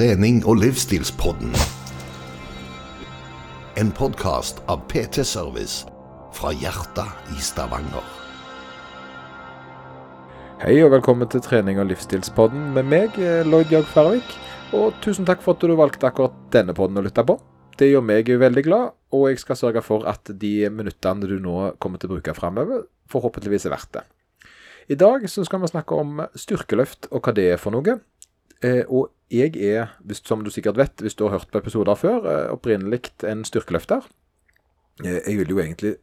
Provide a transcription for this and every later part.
trening- og livsstilspodden. En podkast av PT Service fra hjertet i Stavanger. Hei og velkommen til trening- og livsstilspodden med meg, eh, Lloyd Jag Færvik. Og tusen takk for at du valgte akkurat denne podden å lytte på. Det gjør meg veldig glad, og jeg skal sørge for at de minuttene du nå kommer til å bruke framover, forhåpentligvis er verdt det. I dag så skal vi snakke om styrkeløft og hva det er for noe. Eh, og jeg er, som du sikkert vet hvis du har hørt på episoder før, eh, opprinnelig en styrkeløfter. Eh, jeg vil jo egentlig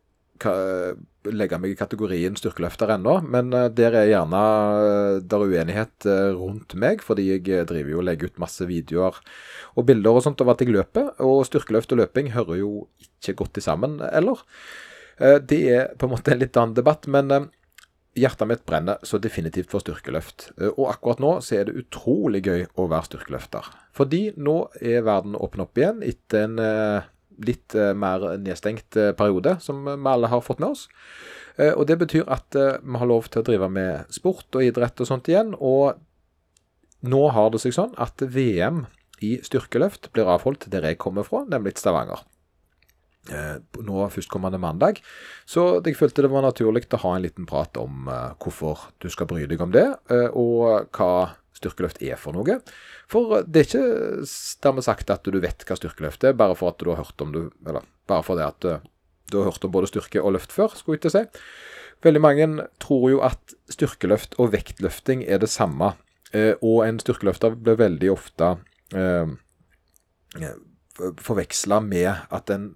legge meg i kategorien styrkeløfter ennå, men eh, der er gjerne der der uenighet rundt meg, fordi jeg driver jo og legger ut masse videoer og bilder og sånt av at jeg løper. Og styrkeløft og løping hører jo ikke godt sammen, eller? Det er på en måte en litt annen debatt, men hjertet mitt brenner så definitivt for styrkeløft. Og akkurat nå så er det utrolig gøy å være styrkeløfter. Fordi nå er verden åpen opp igjen etter en litt mer nedstengt periode, som vi alle har fått med oss. Og det betyr at vi har lov til å drive med sport og idrett og sånt igjen. Og nå har det seg sånn at VM i styrkeløft blir avholdt der jeg kommer fra, nemlig Stavanger. Nå førstkommende mandag. Så jeg følte det var naturlig å ha en liten prat om hvorfor du skal bry deg om det, og hva styrkeløft er for noe. For det er ikke dermed sagt at du vet hva styrkeløft er, bare for at du har hørt om du, eller bare for det at du har hørt om både styrke og løft før, skulle jeg ikke si. Veldig mange tror jo at styrkeløft og vektløfting er det samme, og en styrkeløfter blir veldig ofte eh, forveksla med at en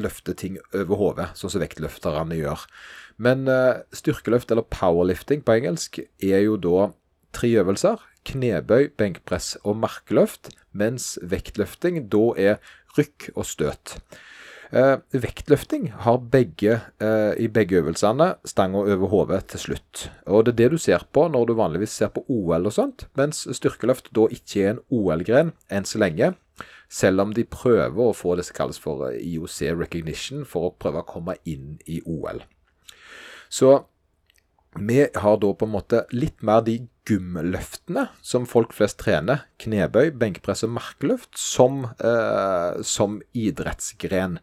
løfter ting over hodet, sånn som vektløfterne gjør. Men uh, styrkeløft, eller powerlifting på engelsk, er jo da tre øvelser. Knebøy, benkpress og markløft. Mens vektløfting da er rykk og støt. Uh, vektløfting har begge, uh, i begge øvelsene stanga over hodet til slutt. Og Det er det du ser på når du vanligvis ser på OL og sånt, mens styrkeløft da ikke er en OL-gren enn så lenge. Selv om de prøver å få det som kalles for IOC recognition, for å prøve å komme inn i OL. Så vi har da på en måte litt mer de gymløftene som folk flest trener, knebøy, benkpress og markløft, som, eh, som idrettsgren.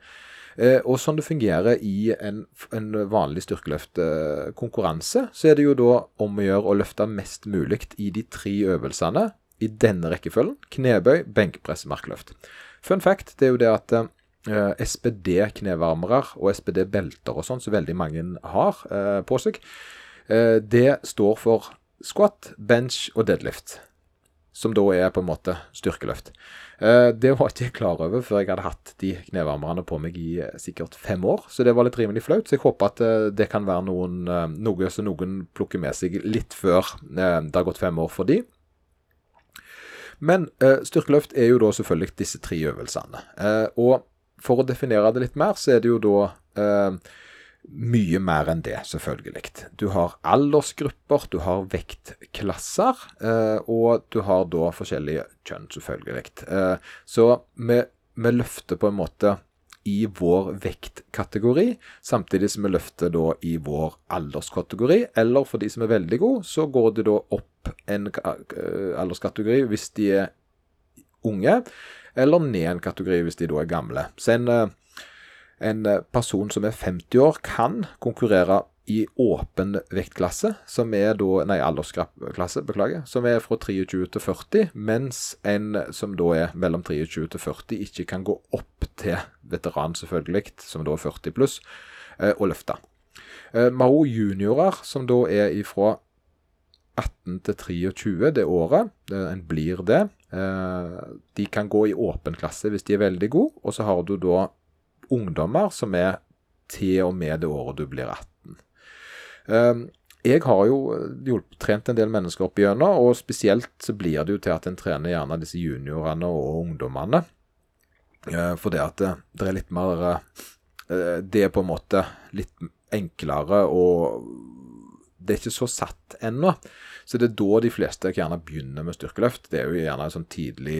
Eh, og sånn det fungerer i en, en vanlig styrkeløftkonkurranse, så er det jo da om å gjøre å løfte mest mulig i de tre øvelsene i denne rekkefølgen. Knebøy, benkpress, markløft. Fun fact det er jo det at eh, SPD-knevarmere og SPD-belter og sånn, som veldig mange har eh, på seg, eh, det står for squat, bench og deadlift. Som da er på en måte styrkeløft. Eh, det var ikke jeg klar over før jeg hadde hatt de knevarmerne på meg i eh, sikkert fem år. Så det var litt rimelig flaut. Så jeg håper at eh, det kan være noen, noe som noen plukker med seg litt før det har gått fem år for de. Men eh, styrkeløft er jo da selvfølgelig disse tre øvelsene. og for å definere det litt mer, så er det jo da mye mer enn det, selvfølgelig. Du har aldersgrupper, du har vektklasser, eh, og du har da forskjellige kjønn, selvfølgelig. Eh, så vi, løfter på en måte i vår vektkategori, samtidig som vi løfter da i vår alderskategori. Eller for de som er veldig gode, så går det da opp en alderskategori hvis de er unge, eller ned en kategori hvis de da er gamle. Så en en person som er 50 år, kan konkurrere i åpen vektklasse, som er da Nei, aldersklasse, beklager. Som er fra 23 til 40, mens en som da er mellom 23 til 40, ikke kan gå opp til veteran, selvfølgelig, som da er 40 pluss, og løfte. Vi har òg juniorer, som da er ifra 18 til 23 det året. En blir det. De kan gå i åpen klasse hvis de er veldig gode, og så har du da ungdommer som er til og med det året du blir 18. Um, jeg har jo hjulpet, trent en del mennesker opp igjennom, og spesielt så blir det jo til at en trener gjerne disse juniorene og ungdommene. Uh, for det at det, det, er litt mer Det er på en måte litt enklere, og det er ikke så satt ennå. Så det er da de fleste gjerne begynner med styrkeløft. Det er jo gjerne en sånn tidlig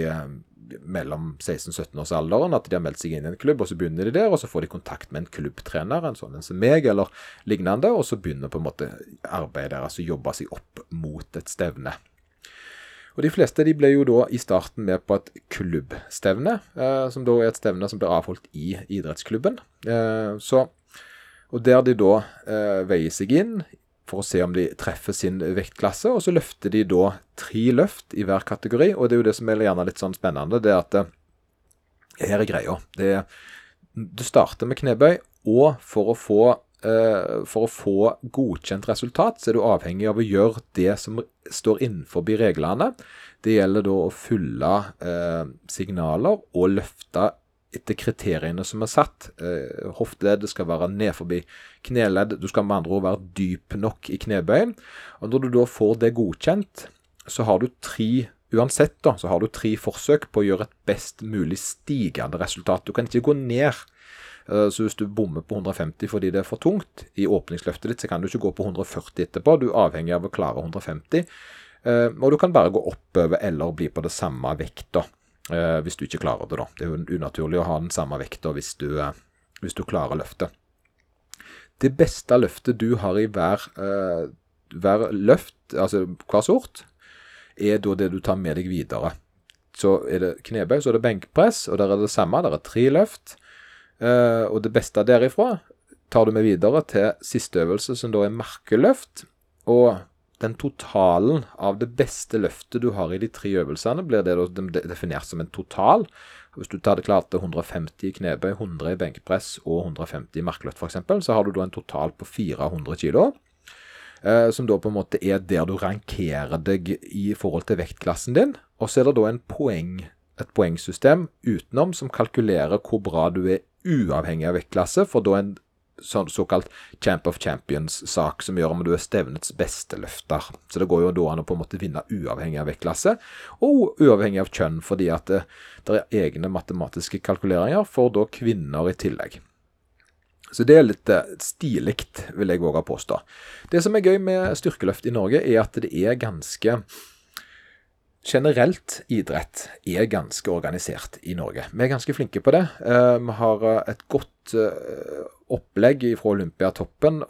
mellom 16-17-årsalderen at de har meldt seg inn i en klubb, og så begynner de der, og så får de kontakt med en klubbtrener, en sånn en som meg, eller lignende, og så begynner på en måte arbeidet deres å jobbe seg opp mot et stevne. Og De fleste de ble jo da i starten med på et klubbstevne, eh, som da er et stevne som blir avholdt i idrettsklubben. Eh, så, og Der de da eh, veier seg inn for å se om de treffer sin vektklasse, og så løfter de da tre løft i hver kategori. og Det er jo det som er gjerne litt sånn spennende, det er at eh, her er greia. Det du starter med knebøy, og for å få Uh, for å få godkjent resultat, så er du avhengig av å gjøre det som står innenfor reglene. Det gjelder da å fylle eh, signaler og løfte etter kriteriene som er satt. Eh, hofteledd skal være ned forbi kneledd. Du skal med andre ord være dyp nok i knebøyen. Og Når du da får det godkjent, så har du tre uansett da, så har du tre forsøk på å gjøre et best mulig stigende resultat. Du kan ikke gå ned Eh, så hvis du bommer på 150 fordi det er for tungt i åpningsløftet ditt, så kan du ikke gå på 140 etterpå. Du er avhengig av å klare 150. Eh, og du kan bare gå oppover eller bli på det samme vekta hvis du ikke klarer det, da. Det er jo unaturlig å ha den samme vekta hvis, hvis, du klarer løftet. Det beste løftet du har i hver, hver løft, altså hver sort, er da det du tar med deg videre. Så er det knebøy, så er det benkpress, og der er det samme. Der er tre løft. Og det beste derifra tar du med videre til siste øvelse, som da er markeløft. Og den totalen av det beste løftet du har i de tre øvelsene, blir det definert som en total. Hvis du hadde klart 150 i knebøy, 100 i benkpress og 150 i markløft f.eks., så har du da en total på 400 kg. Eh, som da på en måte er der du rankerer deg i forhold til vektklassen din. Og så er det da en poeng, et poengsystem utenom som kalkulerer hvor bra du er uavhengig av vektklasse, for da en sånn såkalt Champ of Champions-sak som gjør om du er stevnets beste løfter. Så det går jo da an å på en måte vinne uavhengig av vektklasse, og uavhengig av kjønn, fordi at det, det er egne matematiske kalkuleringer for da kvinner i tillegg. Så det er litt eh, stilig, vil jeg våge å påstå. Det som er gøy med styrkeløft i Norge, er at det er ganske generelt idrett er ganske organisert i Norge. Vi er ganske flinke på det. Eh, vi har eh, et godt eh, opplegg fra Olympiatoppen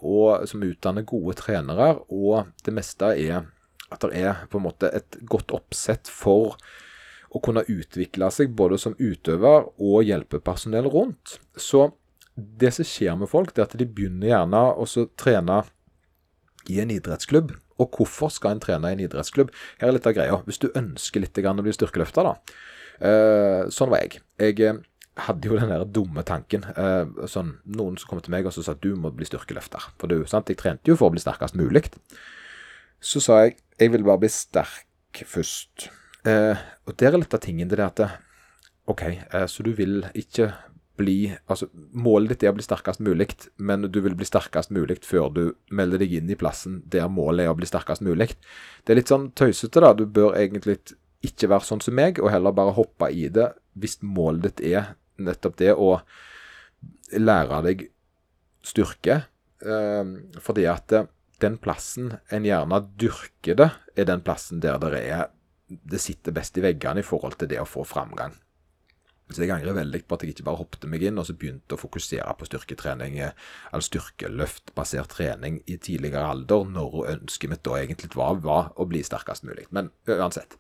som utdanner gode trenere. Og det meste er at det er på en måte et godt oppsett for å kunne utvikle seg både som utøver og hjelpe personell rundt. Så det som skjer med folk, det er at de begynner gjerne å trene i en idrettsklubb. Og hvorfor skal en trene i en idrettsklubb? Her er litt av greia. Hvis du ønsker litt å bli styrkeløfta, da. Uh, sånn var jeg. Jeg uh, hadde jo den der dumme tanken. Uh, sånn, Noen som kom til meg og sa at du må bli styrkeløfter. For du, sant? Jeg trente jo for å bli sterkest mulig. Så sa jeg jeg vil bare bli sterk først. og der er litt av tingen til det at OK, så du vil ikke bli Altså, målet ditt er å bli sterkest mulig, men du vil bli sterkest mulig før du melder deg inn i plassen der målet er å bli sterkest mulig. Det er litt sånn tøysete, da. Du bør egentlig ikke være sånn som meg, og heller bare hoppe i det hvis målet ditt er nettopp det å lære deg styrke. Eh, fordi at den plassen en gjerne dyrker det, er den plassen der det er det sitter best i veggene i forhold til det å få framgang. Så jeg angrer veldig på at jeg ikke bare hoppet meg inn og så begynte å fokusere på styrketrening, eller styrkeløftbasert trening i tidligere alder, når ønsket mitt da egentlig var, var å bli sterkest mulig. Men uansett.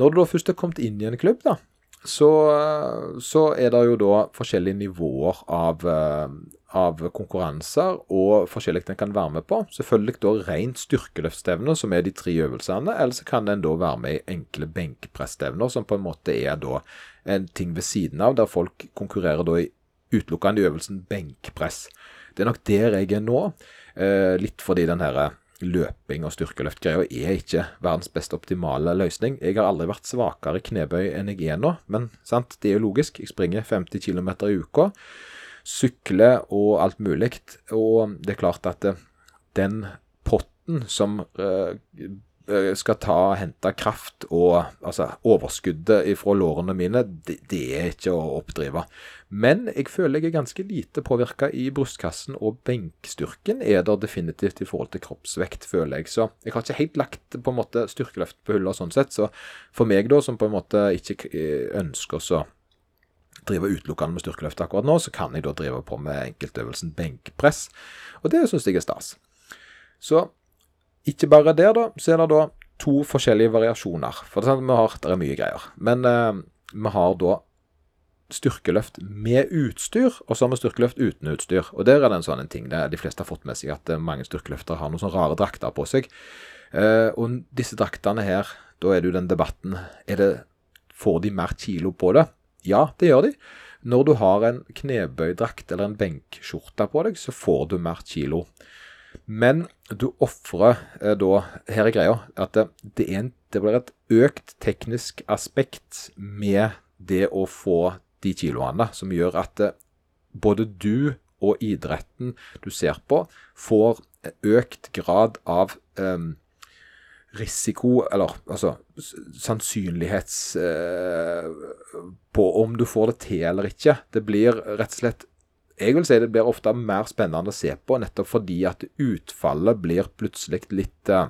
Når du da først har kommet inn i en klubb, da, så, så er det jo da forskjellige nivåer av, av konkurranser og forskjellig en kan være med på. Selvfølgelig da rent styrkeløftstevner, som er de tre øvelsene, eller så kan en da være med i enkle benkpressstevner, som på en måte er da en ting ved siden av, der folk konkurrerer da i utelukkende øvelsen benkpress. Det er nok der jeg er nå, eh, litt fordi den her løping og styrkeløftgreia er ikke verdens beste optimale løsning. Jeg har aldri vært svakere knebøy enn jeg er nå, men sant, det er jo logisk. Jeg springer 50 km i uka sykle og alt mulig. Og det er klart at eh, den potten som uh, skal ta og hente kraft og altså, overskuddet fra lårene mine, det, det, er ikke å oppdrive. Men jeg føler jeg er ganske lite påvirka i brystkassen, og benkstyrken er der definitivt i forhold til kroppsvekt, føler jeg. Så jeg har ikke helt lagt på en måte styrkeløft på hylla sånn sett. Så for meg, da, som på en måte ikke ønsker så drive utelukkende med styrkeløft akkurat nå, så kan jeg da drive på med enkeltøvelsen benkpress. Og det syns jeg er stas. Så ikke bare der, da. Så er det da to forskjellige variasjoner. For det er, sant, vi har, det er mye greier. Men eh, vi har da styrkeløft med utstyr, og så har vi styrkeløft uten utstyr. Og der er det en sånn ting. Det, de fleste har fått med seg at eh, mange styrkeløftere har noen sånne rare drakter på seg. Eh, og disse draktene her, da er det jo den debatten er det, Får de mer kilo på det? Ja, det gjør de. Når du har en knebøydrakt eller en benkskjorte på deg, så får du mer kilo. Men du ofrer eh, da Her er greia at det, det, en, det, blir et økt teknisk aspekt med det å få de kiloene, som gjør at eh, både du og idretten du ser på, får økt grad av eh, risiko, eller altså sannsynlighets eh, på om du får det til eller ikke. Det blir rett og slett jeg vil si det blir ofte mer spennende å se på, nettopp fordi at utfallet blir plutselig litt uh,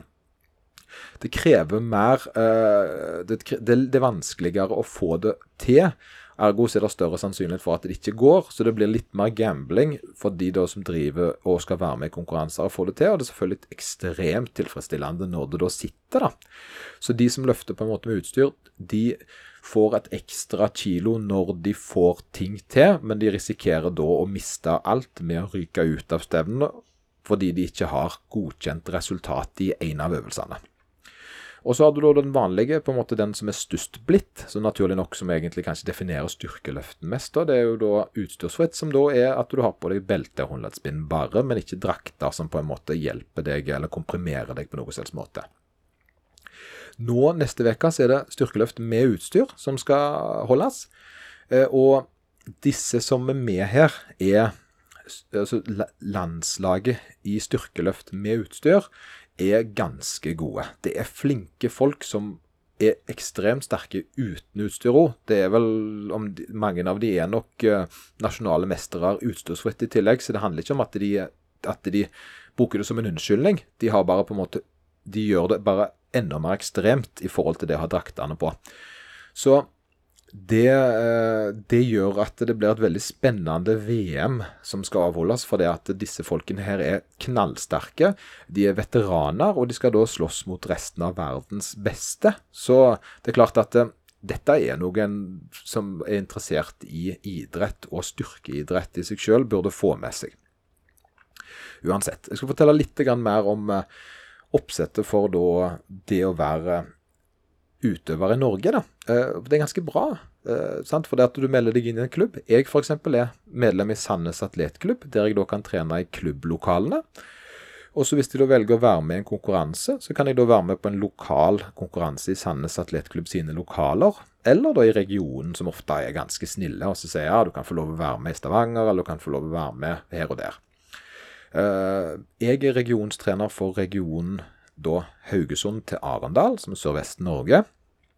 Det krever mer uh, det, er vanskeligere å få det til. Ergo er det større sannsynlighet for at det ikke går. Så det blir litt mer gambling for de da som driver og skal være med i konkurranser og få det til. Og det er selvfølgelig ekstremt tilfredsstillende når det da sitter, da. Så de som løfter på en måte med utstyr, de får et ekstra kilo når de får ting til, men de risikerer da å miste alt med å ryke ut av stevnene fordi de ikke har godkjent resultat i en av øvelsene. Og så har du da den vanlige, på en måte den som er størst blitt, så naturlig nok som egentlig kanskje definerer styrkeløften mest. Da. Det er jo da utstyrsfritt, som da er at du har på deg belte og håndleddsbind bare, men ikke drakter som på en måte hjelper deg eller komprimerer deg på noen selvs måte. Nå neste uke er det styrkeløft med utstyr som skal holdes. Eh, og disse som er med her, er altså landslaget i styrkeløft med utstyr er ganske gode. Det er flinke folk som er ekstremt sterke uten utstyr òg. Det er vel om de, Mange av de er nok uh, nasjonale mestere utstyrsfritt i tillegg, så det handler ikke om at de, at de bruker det som en unnskyldning. De har bare på en måte De gjør det bare enda mer ekstremt i forhold til det å ha draktene på. Så det, eh, det, gjør at det blir et veldig spennende VM som skal avholdes. For det at disse folkene her er knallsterke. De er veteraner, og de skal da slåss mot resten av verdens beste. Så det er klart at eh, dette er noen som er interessert i idrett og styrkeidrett i seg sjøl, burde få med seg. Uansett. Jeg skal fortelle litt mer om eh, oppsettet for det å være utøver i Norge. da. Eh, det er ganske bra, eh, sant? for det at du melder deg inn i en klubb. Jeg f.eks. er medlem i Sandnes atletklubb, der jeg da kan trene i klubblokalene. Og så hvis de da velger å være med i en konkurranse, så kan jeg da være med på en lokal konkurranse i Sandnes atletklubb sine lokaler, eller da i regionen, som ofte er ganske snille, og så sier ja, du kan få lov å være med i Stavanger, eller du kan få lov å være med her og der. Eh, jeg er regionstrener for regionen da Haugesund til Arendal, som er sørvest Norge.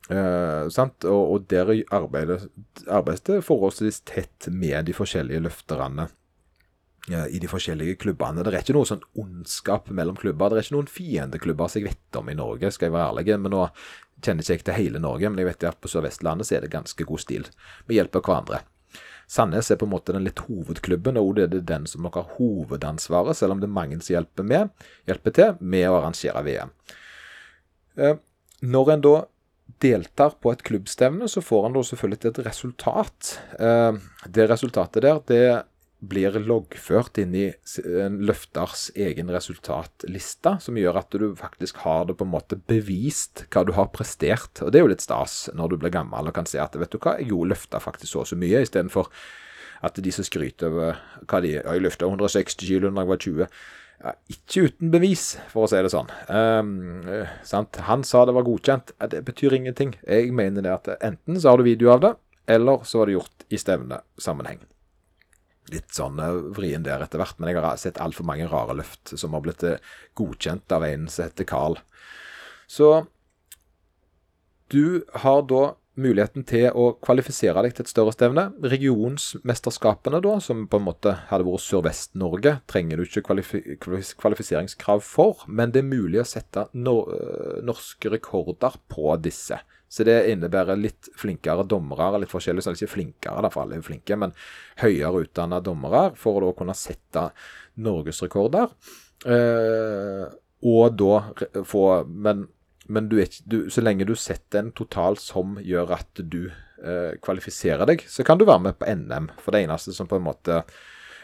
Uh, og, og, der arbeides det forholdsvis tett med de forskjellige løfterne eh, i de forskjellige klubbene. Det er ikke noe sånn ondskap mellom klubber. Det er ikke noen fiendeklubber som jeg vet om i Norge, skal jeg være ærlig. Men nå kjenner ikke jeg til hele Norge, men jeg vet at på Sør-Vestlandet så er det ganske god stil. Vi hjelper hverandre. Sandnes er på en måte den litt hovedklubben, og det er den som nok har hovedansvaret, selv om det er mange som hjelper, med, hjelper til med å arrangere VM. Eh, når en da deltar på et klubbstevne, så får en da selvfølgelig et resultat. Eh, det resultatet der, det blir loggført inn i en løfters egen resultatliste, som gjør at du faktisk har det på en måte bevist hva du har prestert. Og Det er jo litt stas når du blir gammel og kan se at vet du hva, jeg jo løfta faktisk så og så mye, istedenfor at de som skryter over hva de Jeg løfta 160 kilo da jeg var 20. Ja, ikke uten bevis, for å si det sånn. Um, Han sa det var godkjent. Det betyr ingenting. Jeg mener det at enten så har du video av det, eller så var det gjort i stevnesammenheng litt sånn eh, vrien der etter hvert, men jeg har sett altfor mange rare løft som har blitt eh, godkjent av en som heter Carl. Så du har da muligheten til å kvalifisere deg til et større stevne. Regionsmesterskapene, da, som på en måte hadde vært Sørvest-Norge, trenger du ikke kvalifiseringskrav for, men det er mulig å sette eh, norske rekorder på disse. Så det innebærer litt flinkere dommere, litt forskjellig, så ikke flinkere, da, for alle er flinke, men høyere utdanna dommere, for å da kunne sette norgesrekorder. Eh, og da få Men men du ikke, du, så lenge du setter en total som gjør at du eh, kvalifiserer deg, så kan du være med på NM. For det eneste som på en måte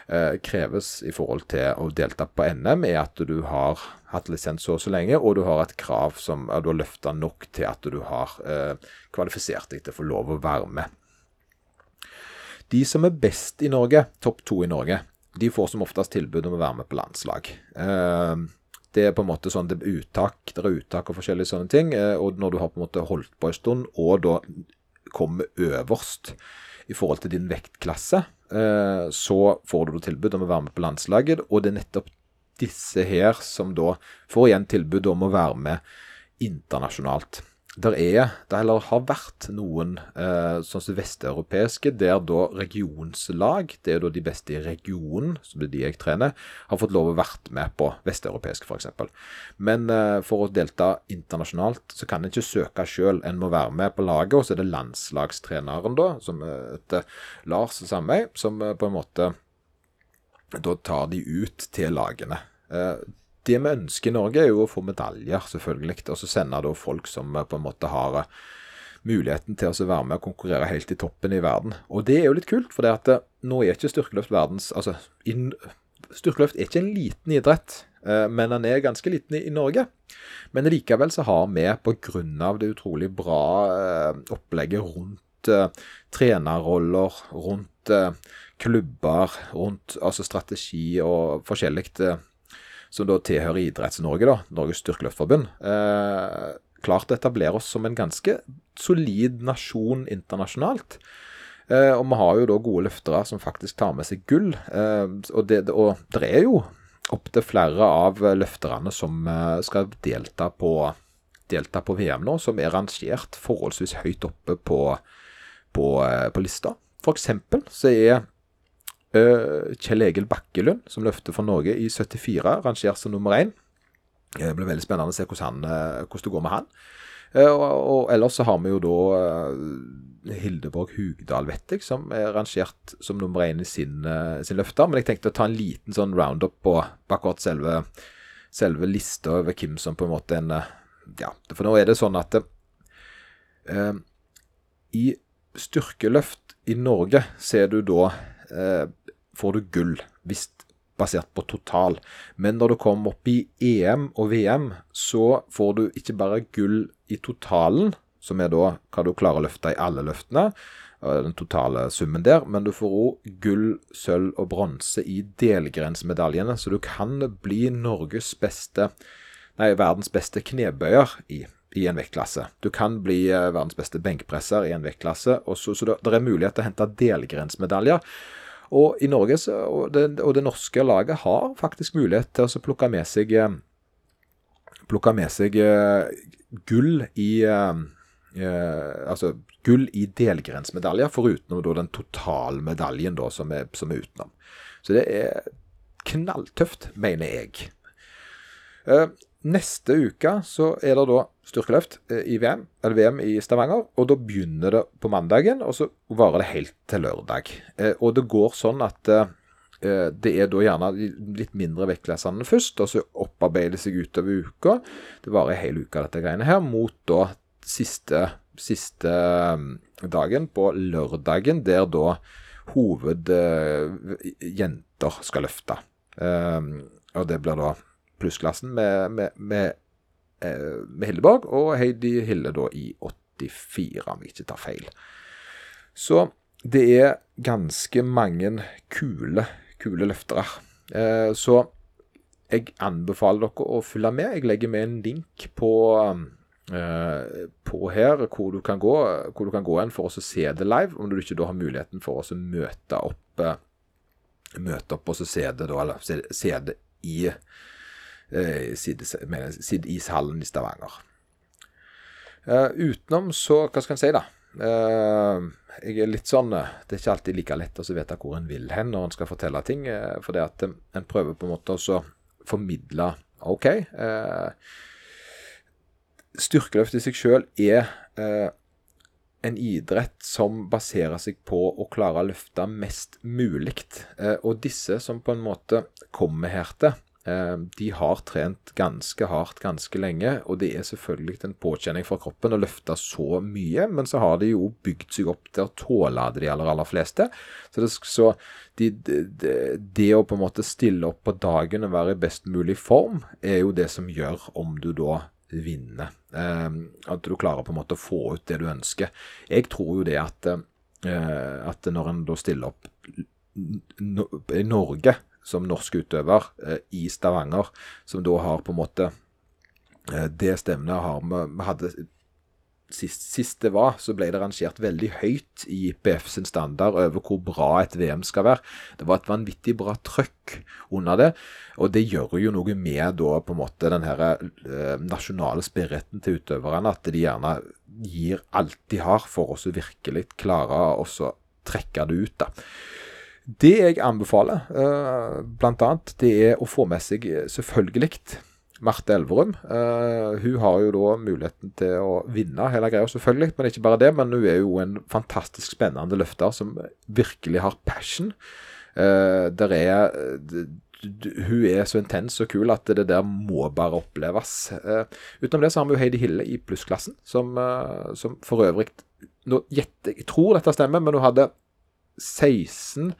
eh, kreves i forhold til å delta på NM, er at du har hatt lisens så og så lenge, og du har et krav som du har løfta nok til at du har eh, kvalifisert deg til å få lov å være med. De som er best i Norge, topp to i Norge, de får som oftest tilbud om å være med på landslag. Eh, det er på en måte sånn det er uttak, det er uttak og forskjellige sånne ting. Eh, og når du har på en måte holdt på en stund, og da kommer øverst i forhold til din vektklasse, så får du tilbud om å være med på landslaget. Og det er nettopp disse her som da får igjen tilbud om å være med internasjonalt der er, det heller har vært noen eh, sånn som vesteuropeiske, der da regionslag, det er da de beste i regionen, som det er de jeg trener, har fått lov å være med på vesteuropeisk f.eks. Men eh, for å delta internasjonalt, så kan en ikke søke sjøl. En må være med på laget, og så er det landslagstreneren, da, som heter Lars Sandøy, som eh, på en måte da tar de ut til lagene. Eh, det vi ønsker i Norge, er jo å få medaljer, selvfølgelig. Og så sende da folk som eh, på en måte har eh, muligheten til å være med og konkurrere helt i toppen i verden. Og det er jo litt kult, for det at eh, nå er ikke styrkeløft verdens Altså, styrkeløft er ikke en liten idrett, men den er ganske liten i Norge. Men likevel så har vi, pga. det utrolig bra opplegget rundt trenerroller, rundt klubber, rundt altså strategi og forskjellig som da tilhører Idretts-Norge, da, Norges Styrkeløftforbund, eh, klart å etablere oss som en ganske solid nasjon internasjonalt. Eh, og vi har jo da gode løftere som faktisk tar med seg gull. Eh, og, det, og det er jo opptil flere av løfterne som eh, skal delta på, delta på, VM nå, som er rangert forholdsvis høyt oppe på, på, eh, på lista. For eksempel så er Kjell Egil Bakkelund, som løfter for Norge i 74, rangert som nummer én. Det blir veldig spennende å se hvordan, han, uh, hvordan det går med han. Og, og, ellers så har vi jo da Hildeborg Hugdal, vet jeg, som er rangert som nummer én i sin, sin løfter. Men jeg tenkte å ta en liten sånn roundup på, akkurat selve, selve lista over hvem som på en måte en Ja, for nå er det sånn at i styrkeløft i Norge ser du da får du gull, hvis basert på total. Men når du kommer opp i EM og VM, så får du ikke bare gull i totalen, som er da hva du klarer å løfte i alle løftene, den totale summen der, men du får òg gull, sølv og bronse i delgrensmedaljene, så du kan bli Norges beste, nei, verdens beste knebøyer i, i en vektklasse. Du kan bli eh, verdens beste benkpresser i en vektklasse, så, så det, det er mulighet til å hente delgrensmedaljer. Og Norge og, det, og, det, norske laget har faktisk mulighet til å plukke med seg eh, plukke med seg eh, gull i eh, altså gull i delgrensmedaljer, foruten da den totalmedaljen da, som, er, som er utenom. Så det er knalltøft, mener jeg. Neste uke så er det da styrkeløft eh, i VM, eller VM i Stavanger. Og da begynner det på mandagen, og så varer det helt til lørdag. Eh, og det går sånn at eh, det er da gjerne litt mindre vektklassene først, og så opparbeider det seg utover uka. Det varer hele hel uke, dette greiene her, mot da siste, siste dagen på lørdagen, der da hovedjenter skal løfte. Og det blir da plussklassen med, med, med, eh, med, Hildeborg, og Heidi Hille da i 84, om jeg ikke tar feil. Så det er ganske mange kule, kule løftere. Eh, så jeg anbefaler dere å følge med. Jeg legger med en link på, uh, på her hvor du kan gå hvor du kan gå inn for å se det live, om du ikke da har muligheten for å møte opp møte opp og se det, da, eller se det i eh, Sidishallen i Stavanger. Uh, utenom så Hva skal en si, da? Uh, jeg er litt sånn Det er ikke alltid like lett å vite hvor en vil hen når en skal fortelle ting. Uh, for det at en prøver på en måte å formidle OK. styrkeløft i seg sjøl er en idrett som baserer seg på å klare å løfte mest mulig. og disse som på en måte kommer her til, Eh, de har trent ganske hardt ganske lenge, og det er selvfølgelig en påkjenning for kroppen å løfte så mye, men så har de jo bygd seg opp til å tåle det, de aller, aller fleste. Så, det, så de, de, det, å på en måte stille opp på dagen og være i best mulig form, er jo det som gjør om du da vinner. Eh, at du klarer på en måte å få ut det du ønsker. Jeg tror jo det at, eh, at når en da stiller opp i Norge som norsk utøver eh, i Stavanger, som da har på en måte eh, Det stevnet har vi hadde sist, sist, det var, så ble det rangert veldig høyt i IPF sin standard over hvor bra et VM skal være. Det var et vanvittig bra trøkk under det, og det gjør jo noe med da på en måte den her eh, nasjonale spiriten til utøverne, at de gjerne gir alt de har for å virkelig klare å trekke det ut. da. Det jeg anbefaler, uh, bl.a., det er å få med seg eh, selvfølgelig Marte Elverum. Uh, hun har jo da muligheten til å vinne hele greia, selvfølgelig. Men ikke bare det, men hun er jo en fantastisk spennende løfter som virkelig har passion. Der er hun er så intens og kul at det der må bare oppleves. Utenom det så har vi jo Heidi Hille i plussklassen, som, som for øvrig nå, Jeg tror dette stemmer, men hun hadde 16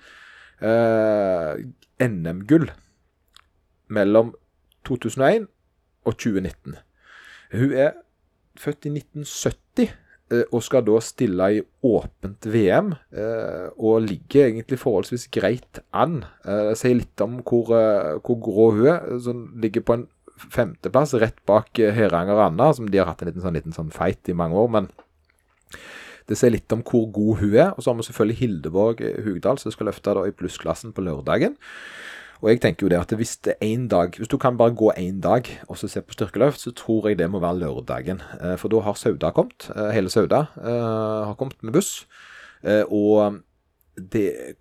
eh, NM-gull mellom 2001 og 2019. Hun er født i 1970 eh, og skal da stille i åpent VM, eh, og ligger egentlig forholdsvis greit an. Eh, det sier litt om hvor, eh, hvor grå hun er. Som ligger på en femteplass, rett bak Heranger Anna, som de har hatt en liten sånn, liten sånn fight i mange år. men det sier litt om hvor god hun er. Og så har vi selvfølgelig Hildeborg Hugdal, som skal løfte da i plussklassen på lørdagen. Og jeg tenker jo det at hvis det en dag, hvis du kan bare gå én dag og så se på styrkeløft, så tror jeg det må være lørdagen. Eh, for da har Sauda kommet. Eh, hele Sauda har kommet med buss. Og,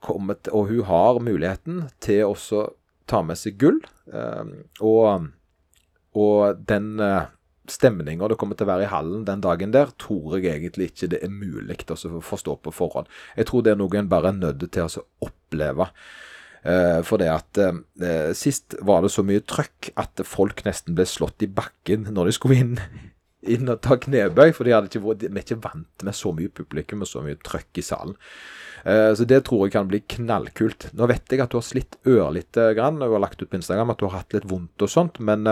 kommet, og hun har muligheten til også ta med seg gull. Og, og den stemninga det kommer til å være i hallen den dagen der, tror jeg egentlig ikke det er mulig å forstå på forhånd. Jeg tror det er noe en bare er nødt til å oppleve. Uh, for det at uh, Sist var det så mye trøkk at folk nesten ble slått i bakken når de skulle inn, inn og ta knebøy. For de, ikke, de er ikke vant med så mye publikum og så mye trøkk i salen. Uh, så det tror jeg kan bli knallkult. Nå vet jeg at du har slitt ørlite grann, og har lagt ut på Instagram at du har hatt litt vondt og sånt, men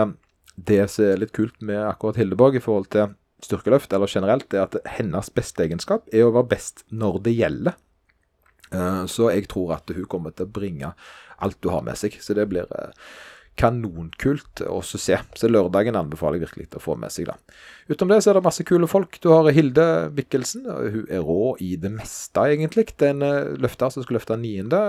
det som er litt kult med akkurat Hildeborg i forhold til styrkeløft, eller generelt, er at hennes beste egenskap er å være best når det gjelder. Eh, så jeg tror at hun kommer til å bringe alt du har med seg. Så det blir eh, kanonkult å se. Så lørdagen anbefaler jeg virkelig å få med seg. da. Utenom det så er det masse kule folk. Du har Hilde Mikkelsen. Hun er rå i det meste, egentlig. Den en løfter som skal løfte niende.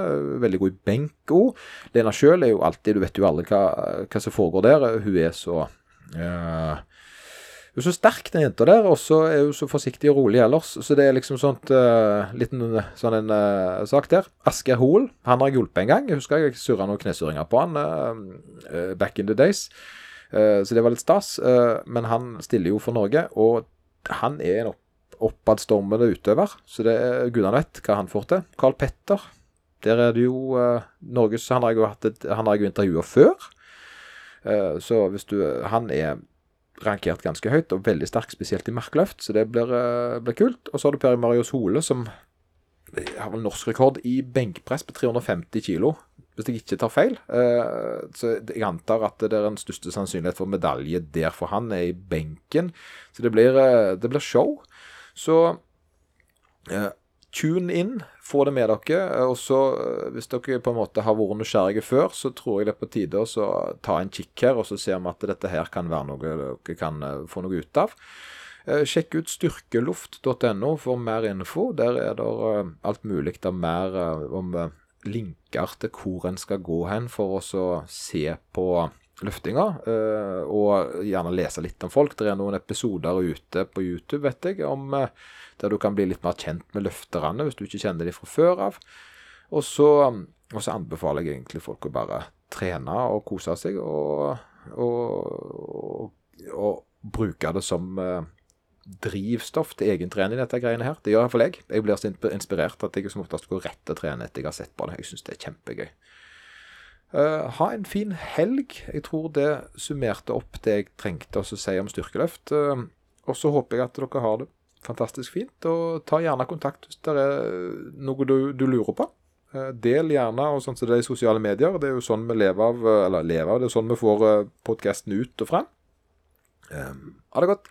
Veldig god i benk òg. Lena sjøl er jo alltid Du vet jo alle hva, hva som foregår der. Hun er så uh, hun er så sterk, den jenta der, og så er hun så forsiktig og rolig ellers. Så det er liksom sånt uh, liten sånn en uh, sak der. Asgeir Hoel, han har jeg hjulpet en gang. Jeg husker jeg surra noen knesurringer på han uh, back in the days. så det var litt stas. men han stiller jo for Norge, og han er en opp oppadstormende utøver. Så det er gudene vet hva han får til. Carl Petter, der er det jo Norges Han har jeg jo hatt et, han har jo intervjua før. så hvis du Han er rankert ganske høyt, og veldig sterk, spesielt i markløft, så det blir, uh, blir kult. Og så har du Per Marius Hole, som har vel norsk rekord i benkpress på 350 kilo, hvis jeg ikke tar feil. Uh, så jeg antar at det er den største sannsynlighet for medalje der for han, er i benken. Så det blir, uh, det blir show. Så tune inn, få det med dere. Og så, eh, hvis dere på en måte har vært nysgjerrige før, så tror jeg det er på tide å ta en kikk her, og så ser vi at dette her kan være noe dere kan eh, få noe ut av. Eh, sjekk ut styrkeluft.no for mer info. Der er det alt mulig av mer om linker til hvor en skal gå hen for å se på løftinga, og gjerne lese litt om folk. Det er noen episoder ute på YouTube, vet jeg, om der du kan bli litt mer kjent med løfterne hvis du ikke kjenner dem fra før av. Og så, og så anbefaler jeg egentlig folk å bare trene og kose seg, og, og, og, bruke det som uh, drivstoff til egen trening, dette greiene her. Det gjør iallfall jeg. Jeg blir så inspirert at jeg som oftest går rett til å trene etter jeg har sett på det. Jeg syns det er kjempegøy. Uh, ha en fin helg. Jeg tror det summerte opp det jeg trengte å si om styrkeløft. Uh, og så håper jeg at dere har det fantastisk fint. Og ta gjerne kontakt hvis det er noe du, du lurer på. Uh, del gjerne, og sånn som det er i sosiale medier. Det er jo sånn vi lever av, eller lever av, det er sånn vi får podkasten ut og frem. ha det godt.